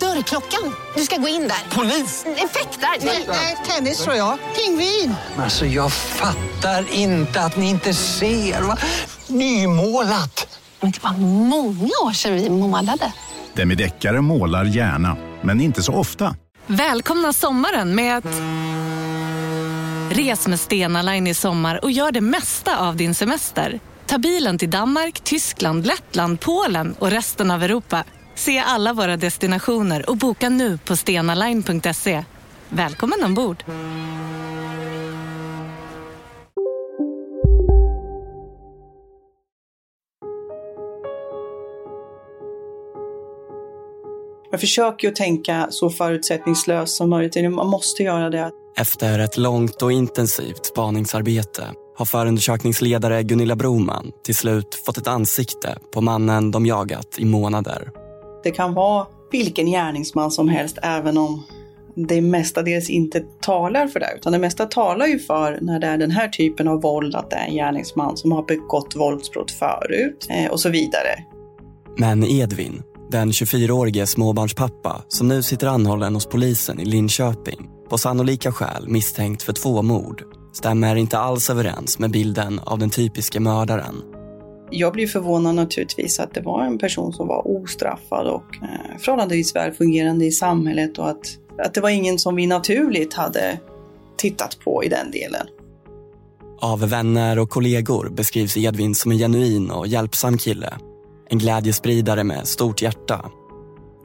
Dörrklockan. Du ska gå in där. Polis? Effektar? Nej, tennis tror jag. Pingvin. Alltså jag fattar inte att ni inte ser. Va? Nymålat. Men det var många år sedan vi målade. Demideckare målar gärna, men inte så ofta. Välkomna sommaren med att... Res med Stena Line i sommar och gör det mesta av din semester. Ta bilen till Danmark, Tyskland, Lettland, Polen och resten av Europa. Se alla våra destinationer och boka nu på stenaline.se. Välkommen ombord! Jag försöker att tänka så förutsättningslöst som möjligt. Man måste göra det. Efter ett långt och intensivt spaningsarbete har förundersökningsledare Gunilla Broman till slut fått ett ansikte på mannen de jagat i månader. Det kan vara vilken gärningsman som helst även om det mestadels inte talar för det. Utan det mesta talar ju för när det är den här typen av våld att det är en gärningsman som har begått våldsbrott förut eh, och så vidare. Men Edvin, den 24-årige småbarnspappa som nu sitter anhållen hos polisen i Linköping på sannolika skäl misstänkt för två mord stämmer inte alls överens med bilden av den typiska mördaren. Jag blev förvånad naturligtvis att det var en person som var ostraffad och eh, förhållandevis väl fungerande i samhället och att, att det var ingen som vi naturligt hade tittat på i den delen. Av vänner och kollegor beskrivs Edvin som en genuin och hjälpsam kille. En glädjespridare med stort hjärta.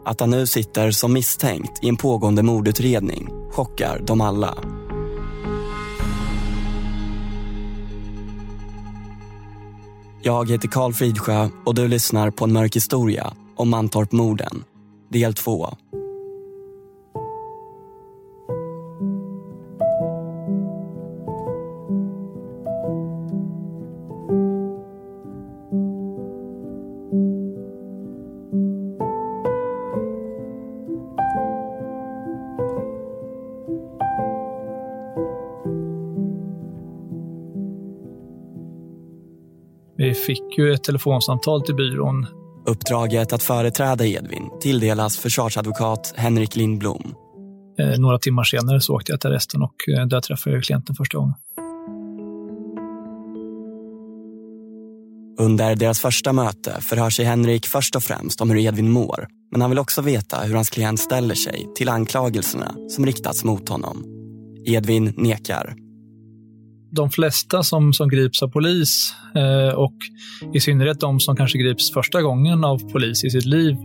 Att han nu sitter som misstänkt i en pågående mordutredning chockar dem alla. Jag heter Karl Fridsjö och du lyssnar på en mörk historia om Mantorp-morden, del 2. Fick ju ett telefonsamtal till byrån. Uppdraget att företräda Edvin tilldelas försvarsadvokat Henrik Lindblom. Eh, några timmar senare så åkte jag till arresten och eh, där träffade jag klienten första gången. Under deras första möte förhör sig Henrik först och främst om hur Edvin mår. Men han vill också veta hur hans klient ställer sig till anklagelserna som riktats mot honom. Edvin nekar de flesta som, som grips av polis eh, och i synnerhet de som kanske grips första gången av polis i sitt liv.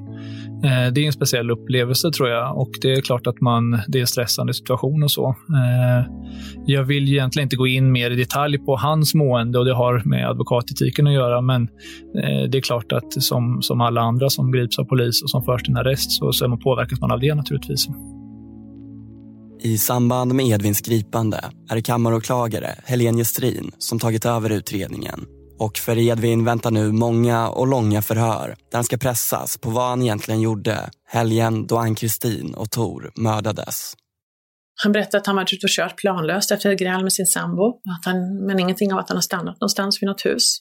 Eh, det är en speciell upplevelse tror jag och det är klart att man, det är en stressande situation och så. Eh, jag vill egentligen inte gå in mer i detalj på hans mående och det har med advokatetiken att göra men eh, det är klart att som, som alla andra som grips av polis och som förs till en arrest så, så påverkas man av det naturligtvis. I samband med Edvins gripande är det kammaråklagare Helene Gestrin som tagit över utredningen. Och för Edvin väntar nu många och långa förhör där han ska pressas på vad han egentligen gjorde helgen då Ann-Kristin och Tor mördades. Han berättade att han varit ute och kört planlöst efter ett gräl med sin sambo, att han, men ingenting av att han har stannat någonstans vid något hus.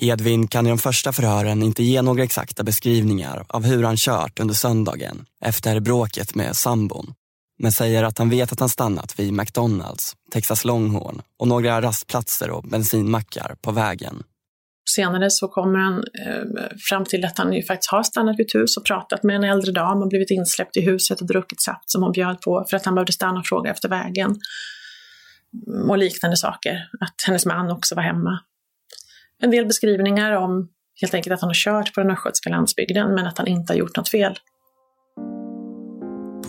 Edvin kan i de första förhören inte ge några exakta beskrivningar av hur han kört under söndagen efter bråket med sambon men säger att han vet att han stannat vid McDonalds, Texas Longhorn och några rastplatser och bensinmackar på vägen. Senare så kommer han eh, fram till att han ju faktiskt har stannat vid ett hus och pratat med en äldre dam och blivit insläppt i huset och druckit saft som hon bjöd på för att han behövde stanna och fråga efter vägen. Och liknande saker. Att hennes man också var hemma. En del beskrivningar om helt enkelt att han har kört på den östgötska landsbygden men att han inte har gjort något fel.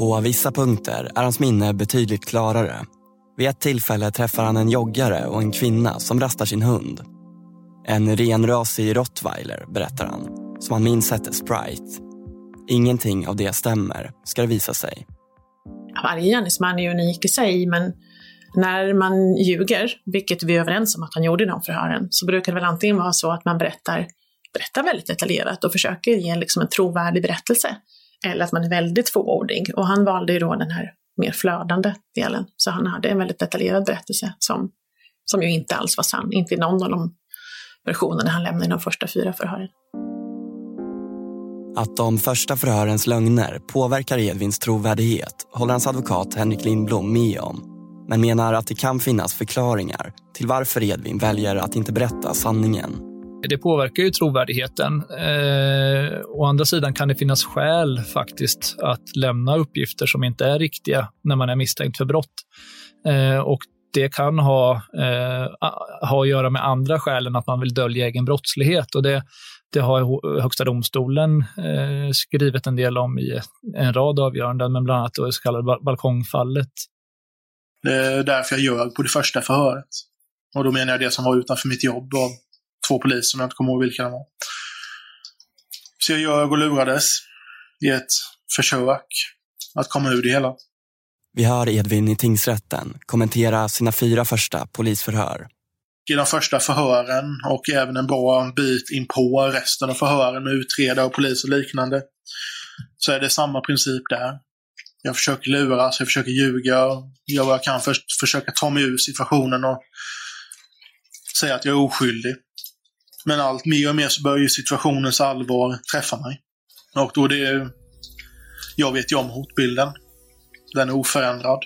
På vissa punkter är hans minne betydligt klarare. Vid ett tillfälle träffar han en joggare och en kvinna som rastar sin hund. En renrasig rottweiler, berättar han, som han minns hette Sprite. Ingenting av det stämmer, ska det visa sig. Varje gärningsman är unik i sig, men När man ljuger, vilket vi är överens om att han gjorde i de förhören, så brukar det väl antingen vara så att man berättar, berättar väldigt detaljerat och försöker ge liksom en trovärdig berättelse. Eller att man är väldigt fåordig. Och han valde ju då den här mer flödande delen. Så han hade en väldigt detaljerad berättelse som, som ju inte alls var sann. Inte i någon av de versionerna han lämnade i de första fyra förhören. Att de första förhörens lögner påverkar Edvins trovärdighet håller hans advokat Henrik Lindblom med om men menar att det kan finnas förklaringar till varför Edvin väljer att inte berätta sanningen. Det påverkar ju trovärdigheten. Eh, å andra sidan kan det finnas skäl faktiskt att lämna uppgifter som inte är riktiga när man är misstänkt för brott. Eh, och det kan ha, eh, ha att göra med andra skäl än att man vill dölja egen brottslighet. Och det, det har Högsta domstolen eh, skrivit en del om i en rad avgöranden, men bland annat det så kallade balkongfallet. Det är därför jag ljög på det första förhöret. Och då menar jag det som var utanför mitt jobb av två poliser, som jag inte kommer ihåg vilka de var. Så jag ljög och lurades i ett försök att komma ur det hela. Vi hör Edvin i tingsrätten kommentera sina fyra första polisförhör. I de första förhören och även en bra bit in på resten av förhören med utredare och polis och liknande så är det samma princip där. Jag försöker luras, jag försöker ljuga, gör vad jag kan för att försöka ta mig ur situationen och säga att jag är oskyldig. Men allt mer och mer så börjar ju situationens allvar träffa mig. Och då det... Jag vet ju om hotbilden. Den är oförändrad.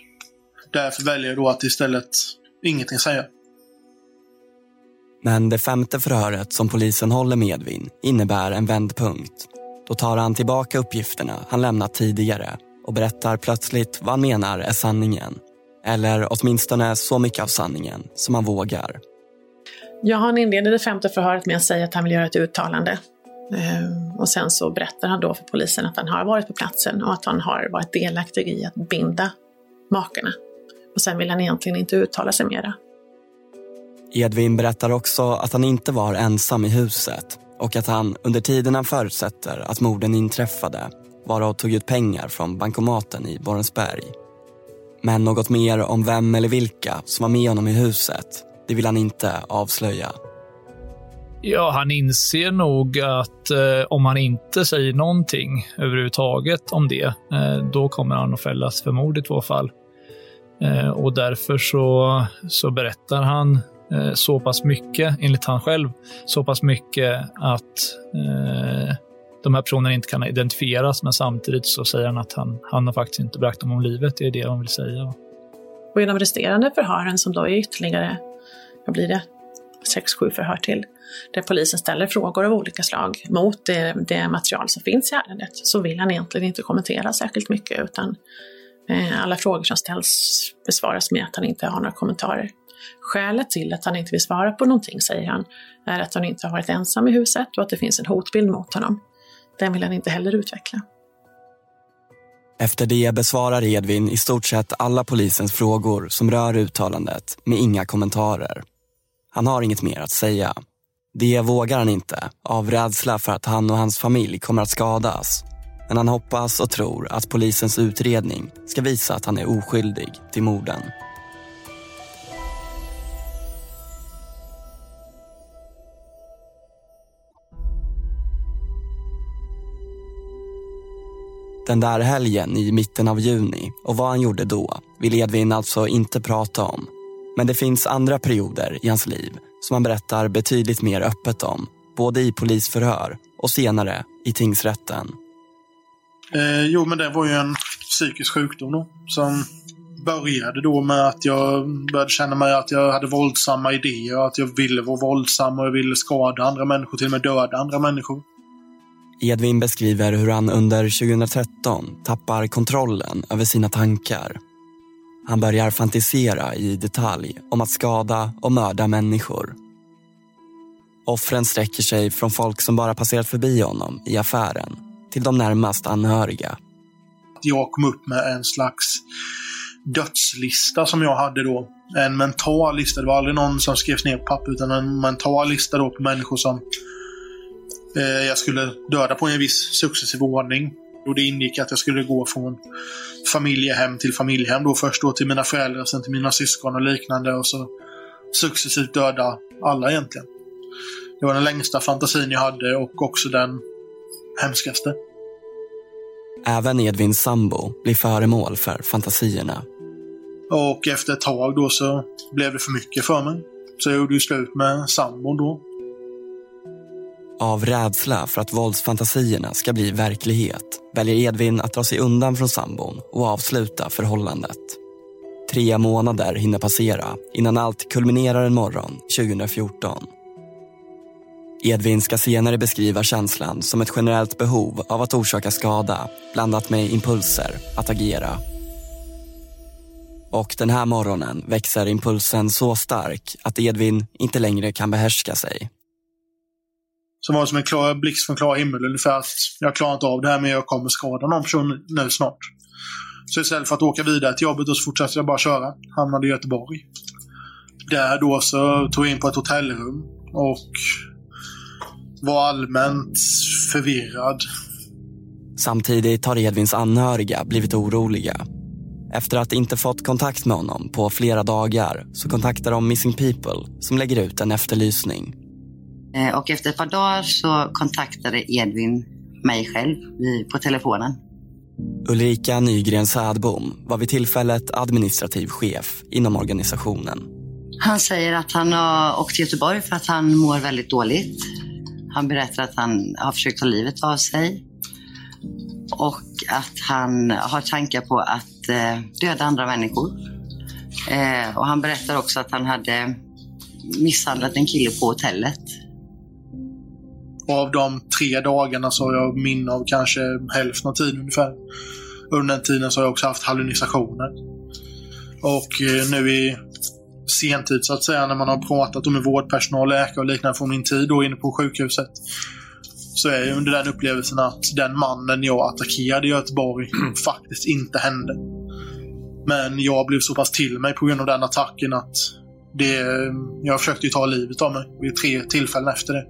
Därför väljer jag då att istället ingenting säga. Men det femte förhöret som polisen håller med Edvin innebär en vändpunkt. Då tar han tillbaka uppgifterna han lämnat tidigare och berättar plötsligt vad han menar är sanningen. Eller åtminstone så mycket av sanningen som han vågar. Ja, han inleder det femte förhöret med att säga att han vill göra ett uttalande. Ehm, och sen så berättar han då för polisen att han har varit på platsen och att han har varit delaktig i att binda makarna. Och sen vill han egentligen inte uttala sig mera. Edvin berättar också att han inte var ensam i huset och att han under tiden han förutsätter att morden inträffade var och tog ut pengar från bankomaten i Borensberg. Men något mer om vem eller vilka som var med honom i huset, det vill han inte avslöja. Ja, han inser nog att eh, om han inte säger någonting överhuvudtaget om det, eh, då kommer han att fällas för mord i två fall. Eh, och därför så, så berättar han eh, så pass mycket, enligt han själv, så pass mycket att eh, de här personerna inte kan identifieras, men samtidigt så säger han att han, han har faktiskt inte bragt dem om livet. Det är det de vill säga. Och i de resterande förhören, som då är ytterligare, vad blir det, sex, sju förhör till, där polisen ställer frågor av olika slag mot det, det material som finns i ärendet, så vill han egentligen inte kommentera särskilt mycket, utan eh, alla frågor som ställs besvaras med att han inte har några kommentarer. Skälet till att han inte vill svara på någonting, säger han, är att han inte har varit ensam i huset och att det finns en hotbild mot honom. Den vill han inte heller utveckla. Efter det besvarar Edvin i stort sett alla polisens frågor som rör uttalandet med inga kommentarer. Han har inget mer att säga. Det vågar han inte av rädsla för att han och hans familj kommer att skadas. Men han hoppas och tror att polisens utredning ska visa att han är oskyldig till morden. Den där helgen i mitten av juni och vad han gjorde då vill Edvin alltså inte prata om. Men det finns andra perioder i hans liv som han berättar betydligt mer öppet om. Både i polisförhör och senare i tingsrätten. Eh, jo, men det var ju en psykisk sjukdom då, som började då med att jag började känna mig att jag hade våldsamma idéer, att jag ville vara våldsam och jag ville skada andra människor, till och med döda andra människor. Edvin beskriver hur han under 2013 tappar kontrollen över sina tankar. Han börjar fantisera i detalj om att skada och mörda människor. Offren sträcker sig från folk som bara passerat förbi honom i affären till de närmast anhöriga. Jag kom upp med en slags dödslista som jag hade då. En mental lista. Det var aldrig någon som skrevs ner på papper utan en mental lista då på människor som eh, jag skulle döda på en viss successiv ordning. Och det ingick att jag skulle gå från familjehem till familjehem. Då först då till mina föräldrar, sen till mina syskon och liknande. Och så successivt döda alla egentligen. Det var den längsta fantasin jag hade och också den hemskaste. Även Edvins sambo blir föremål för fantasierna. Och efter ett tag då så blev det för mycket för mig. Så jag gjorde ju slut med sambon då. Av rädsla för att våldsfantasierna ska bli verklighet väljer Edvin att dra sig undan från sambon och avsluta förhållandet. Tre månader hinner passera innan allt kulminerar en morgon 2014. Edvin ska senare beskriva känslan som ett generellt behov av att orsaka skada blandat med impulser att agera. Och den här morgonen växer impulsen så stark att Edvin inte längre kan behärska sig. Som var som en klar blixt från klar himmel ungefär att jag klarar inte av det här men jag kommer skada någon person nu snart. Så istället för att åka vidare till jobbet så fortsatte jag bara köra. Hamnade i Göteborg. Där då så tog jag in på ett hotellrum och var allmänt förvirrad. Samtidigt har Edvins anhöriga blivit oroliga. Efter att inte fått kontakt med honom på flera dagar så kontaktar de Missing People som lägger ut en efterlysning. Eh, och efter ett par dagar så kontaktade Edvin mig själv på telefonen. Ulrika Nygren Sädbom var vid tillfället administrativ chef inom organisationen. Han säger att han har åkt till Göteborg för att han mår väldigt dåligt. Han berättar att han har försökt ta livet av sig och att han har tankar på att eh, döda andra människor. Eh, och han berättar också att han hade misshandlat en kille på hotellet. Och av de tre dagarna så har jag minne av kanske hälften av tiden ungefär. Under den tiden så har jag också haft hallucinationer. Och eh, nu i sentid så att säga när man har pratat med vårdpersonal, läkare och liknande från min tid då inne på sjukhuset. Så är jag under den upplevelsen att den mannen jag attackerade i Göteborg faktiskt inte hände. Men jag blev så pass till mig på grund av den attacken att det, eh, jag försökte ju ta livet av mig vid tre tillfällen efter det.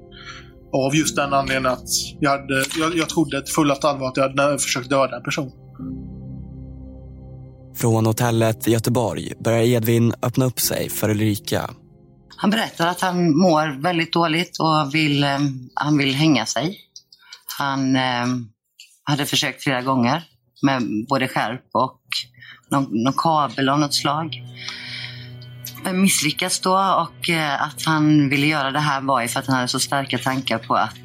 Av just den anledningen att jag, hade, jag, jag trodde till fullaste allvar att jag hade försökt döda en person. Från hotellet i Göteborg börjar Edvin öppna upp sig för Ulrika. Han berättar att han mår väldigt dåligt och vill, eh, han vill hänga sig. Han eh, hade försökt flera gånger med både skärp och någon, någon kabel av något slag misslyckats då och eh, att han ville göra det här var ju för att han hade så starka tankar på att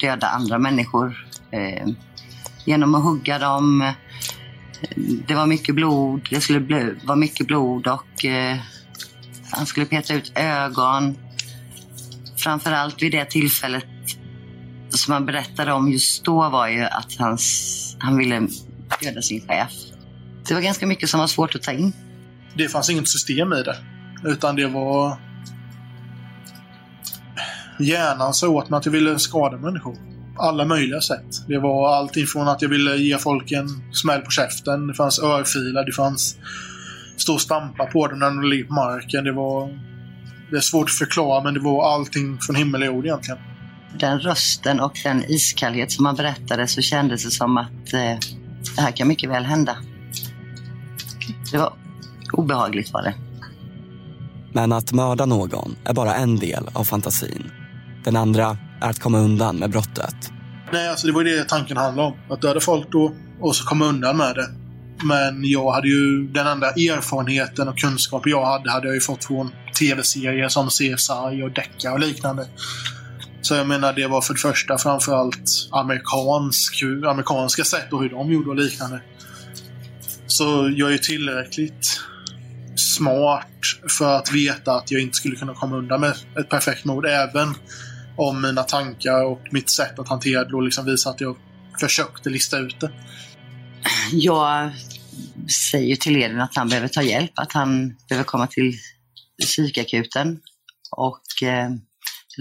döda andra människor. Eh, genom att hugga dem, det var mycket blod, det skulle vara mycket blod och eh, han skulle peta ut ögon. Framförallt vid det tillfället som han berättade om just då var ju att hans, han ville döda sin chef. Det var ganska mycket som var svårt att ta in. Det fanns inget system i det. Utan det var... Hjärnan sa åt mig att jag ville skada människor alla möjliga sätt. Det var allting från att jag ville ge folk en smäll på käften. Det fanns örfilar, det fanns stå och stampa på dem när de ligger på marken. Det var... Det är svårt att förklara men det var allting från himmel och jord egentligen. Den rösten och den iskallhet som han berättade så kändes det som att eh, det här kan mycket väl hända. Det var obehagligt var det. Men att mörda någon är bara en del av fantasin. Den andra är att komma undan med brottet. Nej, alltså det var ju det tanken handlade om. Att döda folk då och så komma undan med det. Men jag hade ju den enda erfarenheten och kunskapen jag hade, hade jag ju fått från tv-serier som CSI och Decca och liknande. Så jag menar, det var för det första framförallt amerikansk, amerikanska sätt och hur de gjorde och liknande. Så jag är ju tillräckligt smart för att veta att jag inte skulle kunna komma undan med ett perfekt mord. Även om mina tankar och mitt sätt att hantera det då liksom visar att jag försökte lista ut det. Jag säger till Edvin att han behöver ta hjälp, att han behöver komma till psykakuten. Och eh,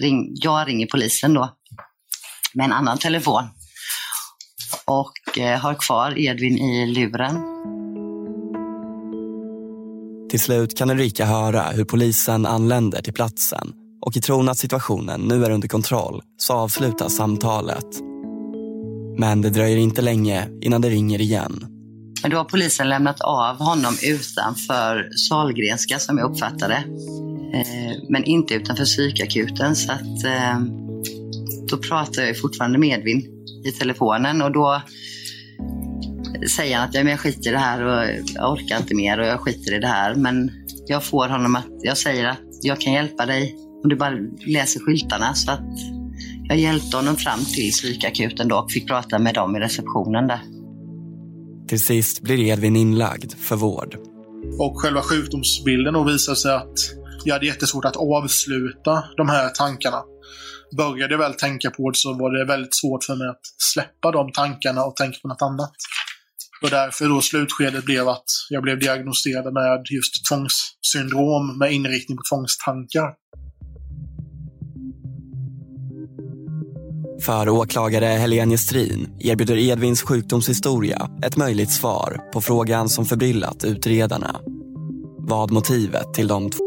ring, jag ringer polisen då med en annan telefon. Och eh, har kvar Edvin i luren. Till slut kan Ulrika höra hur polisen anländer till platsen och i tron att situationen nu är under kontroll så avslutas samtalet. Men det dröjer inte länge innan det ringer igen. Men då har polisen lämnat av honom utanför Salgrenska som jag uppfattade. Eh, men inte utanför psykakuten. Så att, eh, då pratar jag fortfarande med Edvin i telefonen och då säger han att jag skiter i det här och jag orkar inte mer och jag skiter i det här. Men jag får honom att, jag säger att jag kan hjälpa dig om du bara läser skyltarna. Så att jag hjälpte honom fram till psykakuten då och fick prata med dem i receptionen där. Till sist blir Edvin inlagd för vård. Och själva sjukdomsbilden då visar sig att jag hade jättesvårt att avsluta de här tankarna. Började jag väl tänka på det så var det väldigt svårt för mig att släppa de tankarna och tänka på något annat. Och därför då slutskedet blev att jag blev diagnostiserad med just tvångssyndrom med inriktning på tvångstankar. För åklagare Helene Strin erbjuder Edvins sjukdomshistoria ett möjligt svar på frågan som förbryllat utredarna. Vad motivet till de två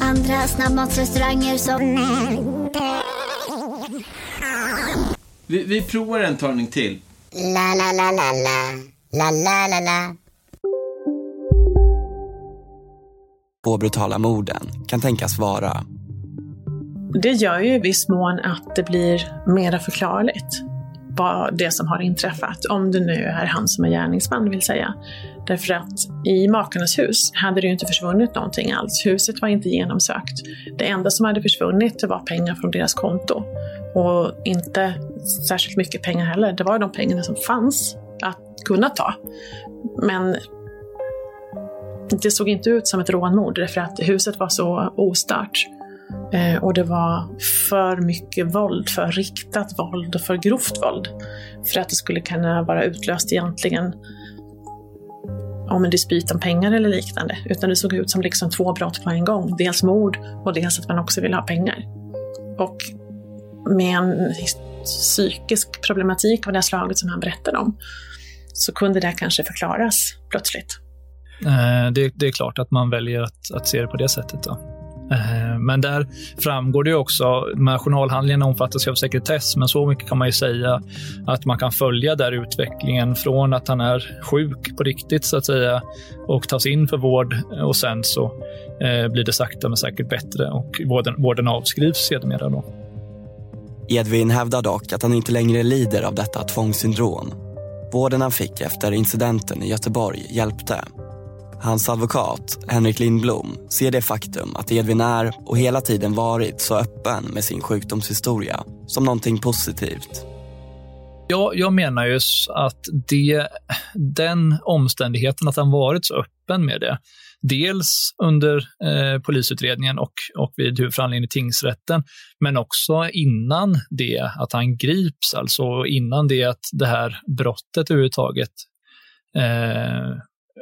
Andra snabbmatsrestauranger som... Vi, vi provar en talning till. La, la, la, la, la. La, la, la, la. Två brutala morden kan tänkas vara. Det gör ju i viss mån att det blir mera förklarligt vad det som har inträffat, om det nu är han som är gärningsman vill säga. Därför att i makarnas hus hade det ju inte försvunnit någonting alls. Huset var inte genomsökt. Det enda som hade försvunnit var pengar från deras konto. Och inte särskilt mycket pengar heller. Det var de pengarna som fanns att kunna ta. Men det såg inte ut som ett rånmord därför att huset var så ostört. Eh, och det var för mycket våld, för riktat våld och för grovt våld. För att det skulle kunna vara utlöst egentligen om en dispyt om pengar eller liknande. Utan det såg ut som liksom två brott på en gång. Dels mord och dels att man också ville ha pengar. Och med en psykisk problematik av det slaget som han berättade om så kunde det kanske förklaras plötsligt. Eh, det, det, är klart att man väljer att, att se det på det sättet. Då. Eh, men där framgår det ju också, de här journalhandlingarna omfattas ju av sekretess, men så mycket kan man ju säga att man kan följa där utvecklingen från att han är sjuk på riktigt så att säga och tas in för vård och sen så eh, blir det sakta men säkert bättre och vården, vården avskrivs sedermera. Då. Edvin hävdar dock att han inte längre lider av detta tvångssyndrom. Vården han fick efter incidenten i Göteborg hjälpte. Hans advokat, Henrik Lindblom, ser det faktum att Edvin är och hela tiden varit så öppen med sin sjukdomshistoria som någonting positivt. Ja, jag menar ju att det, den omständigheten att han varit så öppen med det, dels under eh, polisutredningen och, och vid huvudförhandlingen i tingsrätten, men också innan det att han grips, alltså innan det att det här brottet överhuvudtaget eh,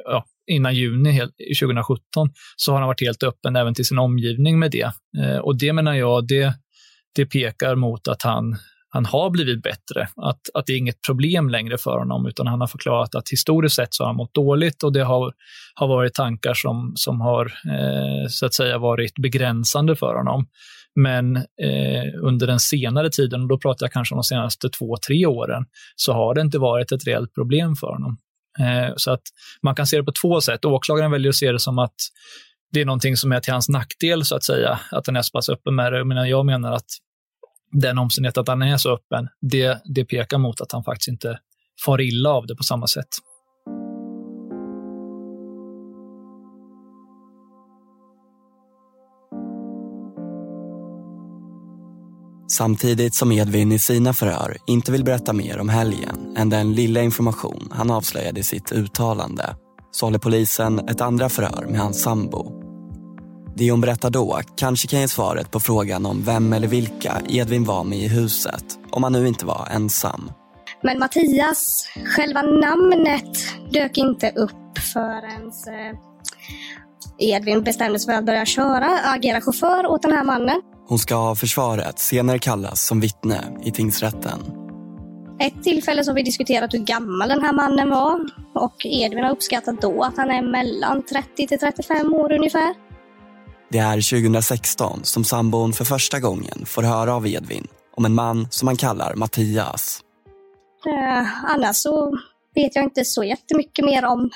ja, innan juni 2017 så har han varit helt öppen även till sin omgivning med det. Eh, och det menar jag, det, det pekar mot att han, han har blivit bättre. Att, att det är inget problem längre för honom, utan han har förklarat att historiskt sett så har han mått dåligt och det har, har varit tankar som, som har eh, så att säga varit begränsande för honom. Men eh, under den senare tiden, och då pratar jag kanske om de senaste två, tre åren, så har det inte varit ett reellt problem för honom. Eh, så att man kan se det på två sätt. Åklagaren väljer att se det som att det är någonting som är till hans nackdel, så att säga, att han är så pass öppen med det. Men jag menar att den omständigheten att han är så öppen, det, det pekar mot att han faktiskt inte far illa av det på samma sätt. Samtidigt som Edvin i sina förhör inte vill berätta mer om helgen än den lilla information han avslöjade i sitt uttalande så håller polisen ett andra förhör med hans sambo. Det hon berättar då kanske kan ge svaret på frågan om vem eller vilka Edvin var med i huset om han nu inte var ensam. Men Mattias, själva namnet dök inte upp förrän eh, Edvin bestämde sig för att börja köra, agera chaufför åt den här mannen. Hon ska av försvaret senare kallas som vittne i tingsrätten. Ett tillfälle har vi diskuterat hur gammal den här mannen var och Edvin har uppskattat då att han är mellan 30 till 35 år ungefär. Det är 2016 som sambon för första gången får höra av Edvin om en man som han kallar Mattias. Eh, annars så vet jag inte så jättemycket mer om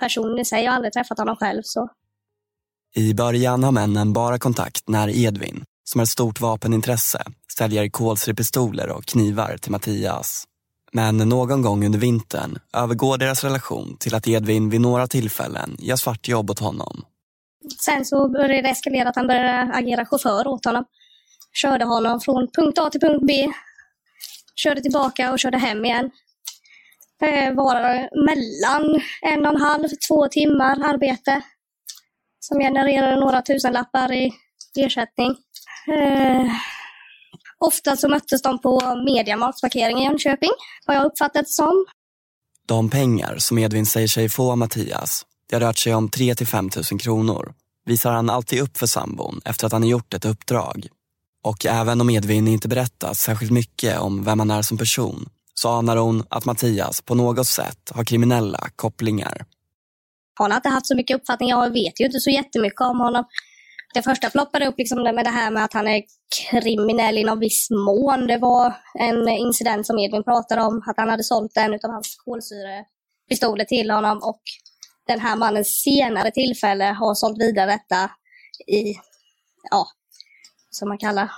personen i sig. Jag har aldrig träffat honom själv. Så. I början har männen bara kontakt när Edvin, som har ett stort vapenintresse, säljer kolsyrepistoler och knivar till Mattias. Men någon gång under vintern övergår deras relation till att Edvin vid några tillfällen gör svartjobb åt honom. Sen så började det eskalera att han började agera chaufför åt honom. Körde honom från punkt A till punkt B. Körde tillbaka och körde hem igen. Det var mellan en och en halv, två timmar arbete. Som genererade några tusenlappar i ersättning. Eh, ofta så möttes de på Mediamarktparkering i Jönköping, har jag uppfattat det som. De pengar som Edvin säger sig få av Mattias, det har rört sig om 3 till 5 000 kronor, visar han alltid upp för sambon efter att han har gjort ett uppdrag. Och även om Edvin inte berättat särskilt mycket om vem han är som person så anar hon att Mattias på något sätt har kriminella kopplingar. Han har inte haft så mycket uppfattning. Jag vet ju inte så jättemycket om honom. Det första floppade upp liksom med det här med att han är kriminell i någon viss mån. Det var en incident som Edvin pratade om, att han hade sålt en av hans kolsyrepistoler till honom och den här mannen senare tillfälle har sålt vidare detta i, ja, som man kallar,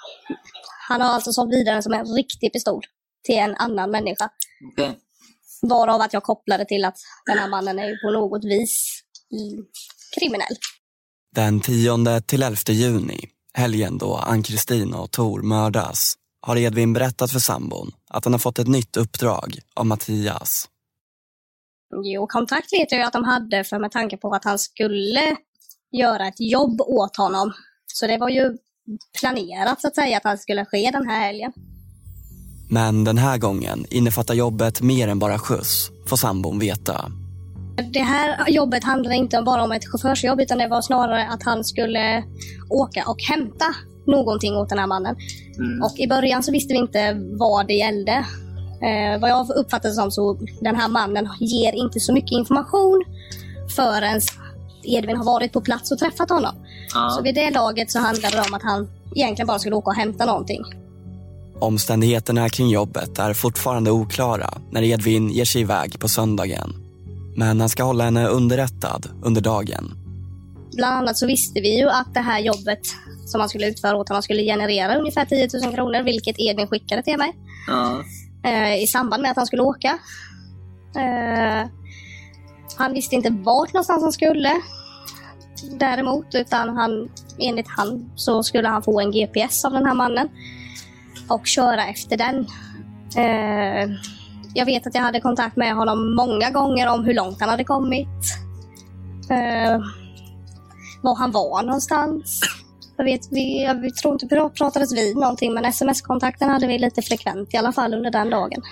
han har alltså sålt vidare den som en riktig pistol till en annan människa. Okay. Varav att jag kopplade till att den här mannen är på något vis kriminell. Den 10 till 11 juni, helgen då Ann-Kristin och Tor mördas, har Edvin berättat för sambon att han har fått ett nytt uppdrag av Mattias. Jo, kontakt vet jag ju att de hade för med tanke på att han skulle göra ett jobb åt honom. Så det var ju planerat så att säga att han skulle ske den här helgen. Men den här gången innefattar jobbet mer än bara skjuts, får sambon veta. Det här jobbet handlade inte bara om ett chaufförsjobb utan det var snarare att han skulle åka och hämta någonting åt den här mannen. Mm. Och i början så visste vi inte vad det gällde. Eh, vad jag uppfattade som så den här mannen ger inte så mycket information förrän Edvin har varit på plats och träffat honom. Ja. Så vid det laget så handlade det om att han egentligen bara skulle åka och hämta någonting. Omständigheterna kring jobbet är fortfarande oklara när Edvin ger sig iväg på söndagen. Men han ska hålla henne underrättad under dagen. Bland annat så visste vi ju att det här jobbet som han skulle utföra åt honom skulle generera ungefär 10 000 kronor, vilket Edvin skickade till mig. Ja. Eh, I samband med att han skulle åka. Eh, han visste inte vart någonstans han skulle. Däremot, utan han, enligt han så skulle han få en GPS av den här mannen och köra efter den. Eh, jag vet att jag hade kontakt med honom många gånger om hur långt han hade kommit. Eh, var han var någonstans. Jag, vet, vi, jag tror inte vi pratades vid någonting men sms-kontakten hade vi lite frekvent i alla fall under den dagen.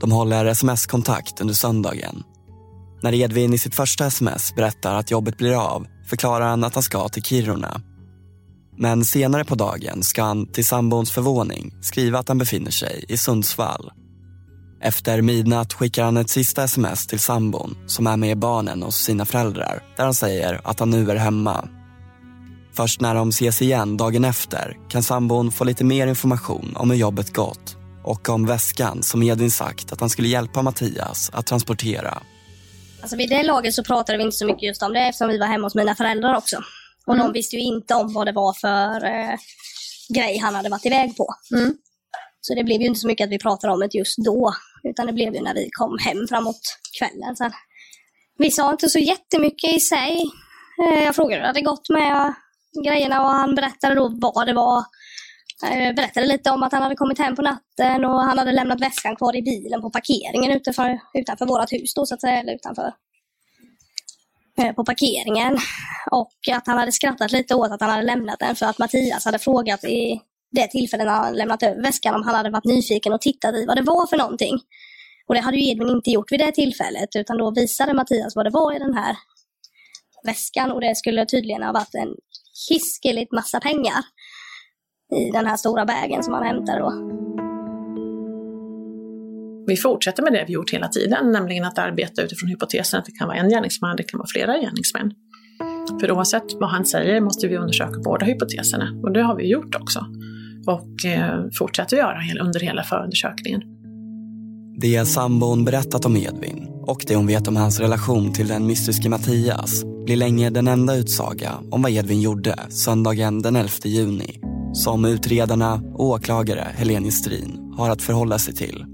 De håller sms-kontakt under söndagen. När Edvin i sitt första sms berättar att jobbet blir av förklarar han att han ska till Kiruna men senare på dagen ska han till sambons förvåning skriva att han befinner sig i Sundsvall. Efter midnatt skickar han ett sista sms till sambon som är med barnen hos sina föräldrar där han säger att han nu är hemma. Först när de ses igen dagen efter kan sambon få lite mer information om hur jobbet gått och om väskan som Edvin sagt att han skulle hjälpa Mattias att transportera. Alltså vid det laget så pratade vi inte så mycket just om det eftersom vi var hemma hos mina föräldrar också. Och mm. de visste ju inte om vad det var för eh, grej han hade varit iväg på. Mm. Så det blev ju inte så mycket att vi pratade om det just då, utan det blev ju när vi kom hem framåt kvällen. Så vi sa inte så jättemycket i sig. Eh, jag frågade hur det hade gått med grejerna och han berättade då vad det var Eh, berättade lite om att han hade kommit hem på natten och han hade lämnat väskan kvar i bilen på parkeringen utanför, utanför vårt hus då så att säga, eller utanför Eh, på parkeringen. Och att han hade skrattat lite åt att han hade lämnat den för att Mattias hade frågat i det tillfället när han lämnat över väskan om han hade varit nyfiken och tittat i vad det var för någonting. Och det hade ju Edvin inte gjort vid det tillfället utan då visade Mattias vad det var i den här väskan och det skulle tydligen ha varit en hiskeligt massa pengar i den här stora vägen som han hämtade då. Vi fortsätter med det vi gjort hela tiden, nämligen att arbeta utifrån hypotesen att det kan vara en gärningsman, det kan vara flera gärningsmän. För oavsett vad han säger måste vi undersöka båda hypoteserna och det har vi gjort också. Och eh, fortsätter göra under hela förundersökningen. Det sambon berättat om Edvin och det hon vet om hans relation till den mystiske Mattias blir länge den enda utsaga om vad Edvin gjorde söndagen den 11 juni som utredarna och åklagare Helene Strin har att förhålla sig till.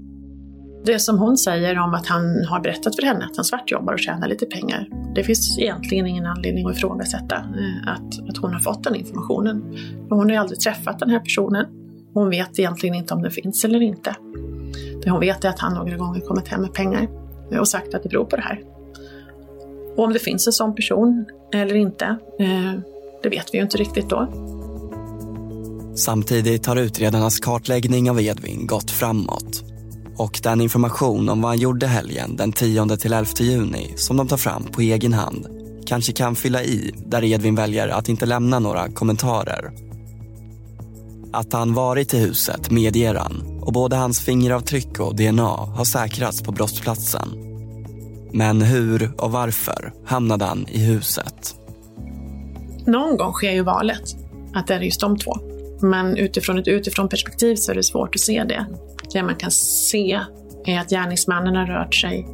Det som hon säger om att han har berättat för henne att han svartjobbar och tjänar lite pengar, det finns egentligen ingen anledning att ifrågasätta eh, att, att hon har fått den informationen. hon har ju aldrig träffat den här personen. Hon vet egentligen inte om den finns eller inte. Det hon vet är att han några gånger kommit hem med pengar och sagt att det beror på det här. Och om det finns en sån person eller inte, eh, det vet vi ju inte riktigt då. Samtidigt har utredarnas kartläggning av Edvin gått framåt. Och den information om vad han gjorde helgen den 10-11 juni som de tar fram på egen hand kanske kan fylla i där Edvin väljer att inte lämna några kommentarer. Att han varit i huset medger han och både hans fingeravtryck och DNA har säkrats på brottsplatsen. Men hur och varför hamnade han i huset? Någon gång sker ju valet, att det är just de två. Men utifrån ett utifrån perspektiv så är det svårt att se det. Det man kan se är att gärningsmannen har rört sig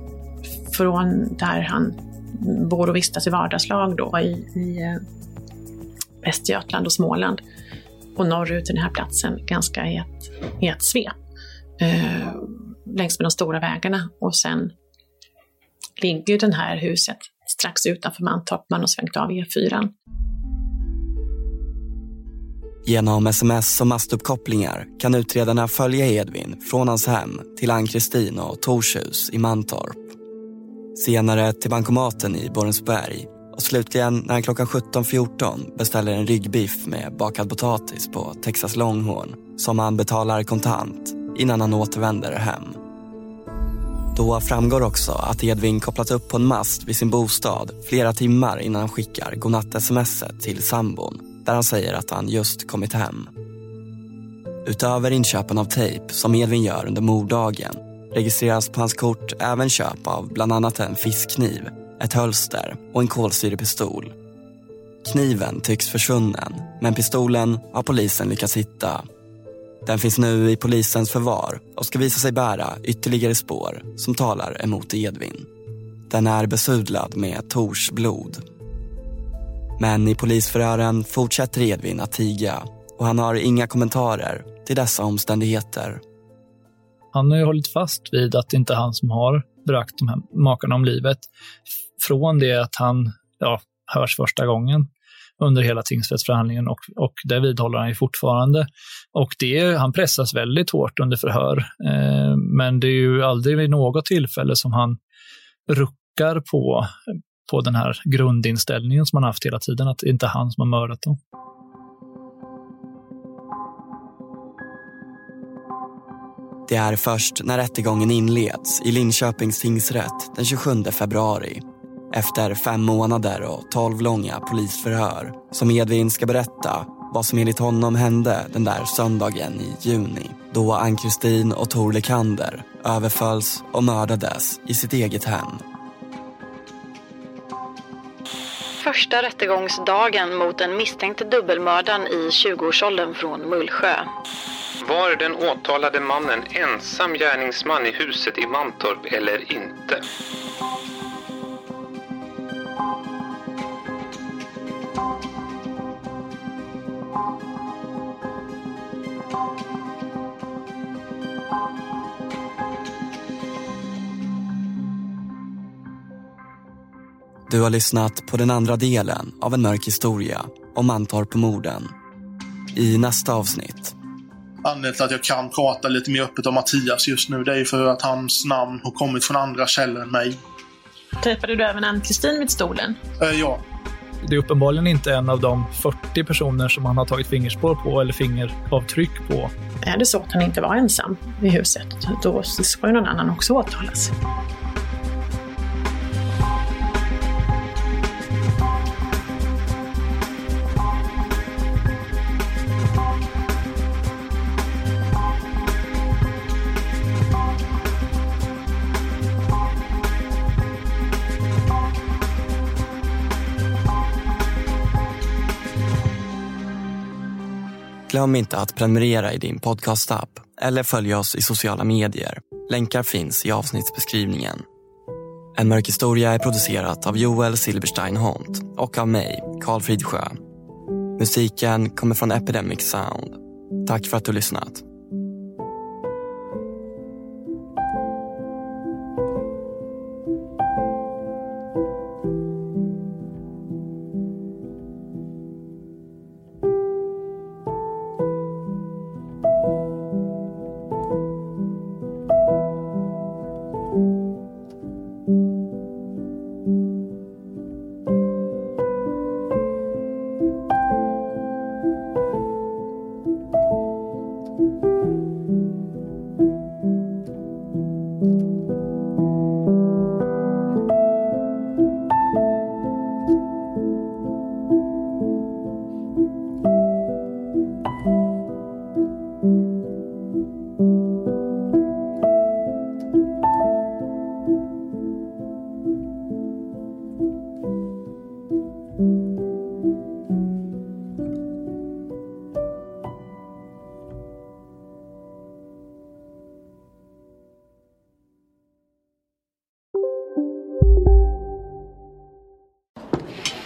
från där han bor och vistas i vardagslag då i, i eh, Västergötland och Småland och norrut till den här platsen ganska i ett, i ett svep. Eh, längs med de stora vägarna och sen ligger det här huset strax utanför Mantorp. Man har svängt av E4. Genom sms och mastuppkopplingar kan utredarna följa Edvin från hans hem till Ann-Kristin och Torshus i Mantorp. Senare till bankomaten i Borensberg och slutligen när han klockan 17.14 beställer en ryggbiff med bakad potatis på Texas Longhorn som han betalar kontant innan han återvänder hem. Då framgår också att Edvin kopplat upp på en mast vid sin bostad flera timmar innan han skickar godnatt-smset till sambon där han säger att han just kommit hem. Utöver inköpen av tejp som Edvin gör under morddagen registreras på hans kort även köp av bland annat en fiskkniv, ett hölster och en kolsyrepistol. Kniven tycks försvunnen, men pistolen har polisen lyckats hitta. Den finns nu i polisens förvar och ska visa sig bära ytterligare spår som talar emot Edvin. Den är besudlad med Tors blod men i polisförhören fortsätter Edvin att tiga och han har inga kommentarer till dessa omständigheter. Han har ju hållit fast vid att det inte är han som har bragt de här makarna om livet från det att han ja, hörs första gången under hela tingsrättsförhandlingen och, och det vidhåller han ju fortfarande. Och det, han pressas väldigt hårt under förhör, eh, men det är ju aldrig vid något tillfälle som han ruckar på, på den här grundinställningen som han haft hela tiden, att det inte är han som har mördat dem. Det är först när rättegången inleds i Linköpings tingsrätt den 27 februari efter fem månader och tolv långa polisförhör som Edvin ska berätta vad som enligt honom hände den där söndagen i juni då Ann-Kristin och Tor Lekander överfölls och mördades i sitt eget hem första rättegångsdagen mot den misstänkte dubbelmördaren i 20-årsåldern från Mullsjö. Var den åtalade mannen ensam gärningsman i huset i Mantorp eller inte? Du har lyssnat på den andra delen av En mörk historia om Mantorp-morden. I nästa avsnitt, Anledningen till att jag kan prata lite mer öppet om Mattias just nu, det är för att hans namn har kommit från andra källor än mig. Träffade du även Ann-Kristin vid stolen? Eh, ja. Det är uppenbarligen inte en av de 40 personer som han har tagit fingerspår på eller fingeravtryck på. Är det så att han inte var ensam i huset, då ska ju någon annan också åtalas. Glöm inte att prenumerera i din podcastapp eller följa oss i sociala medier. Länkar finns i avsnittsbeskrivningen. En mörk historia är producerat av Joel Silberstein Hont och av mig, Karl Fridsjö. Musiken kommer från Epidemic Sound. Tack för att du lyssnat.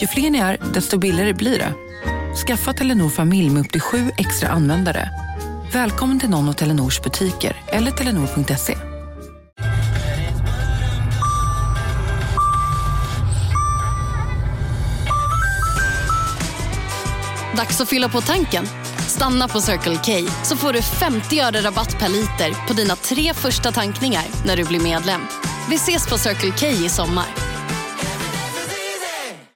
Ju fler ni är, desto billigare blir det. Skaffa Telenor familj med upp till sju extra användare. Välkommen till någon av Telenors butiker eller telenor.se. Dags att fylla på tanken. Stanna på Circle K så får du 50 öre rabatt per liter på dina tre första tankningar när du blir medlem. Vi ses på Circle K i sommar.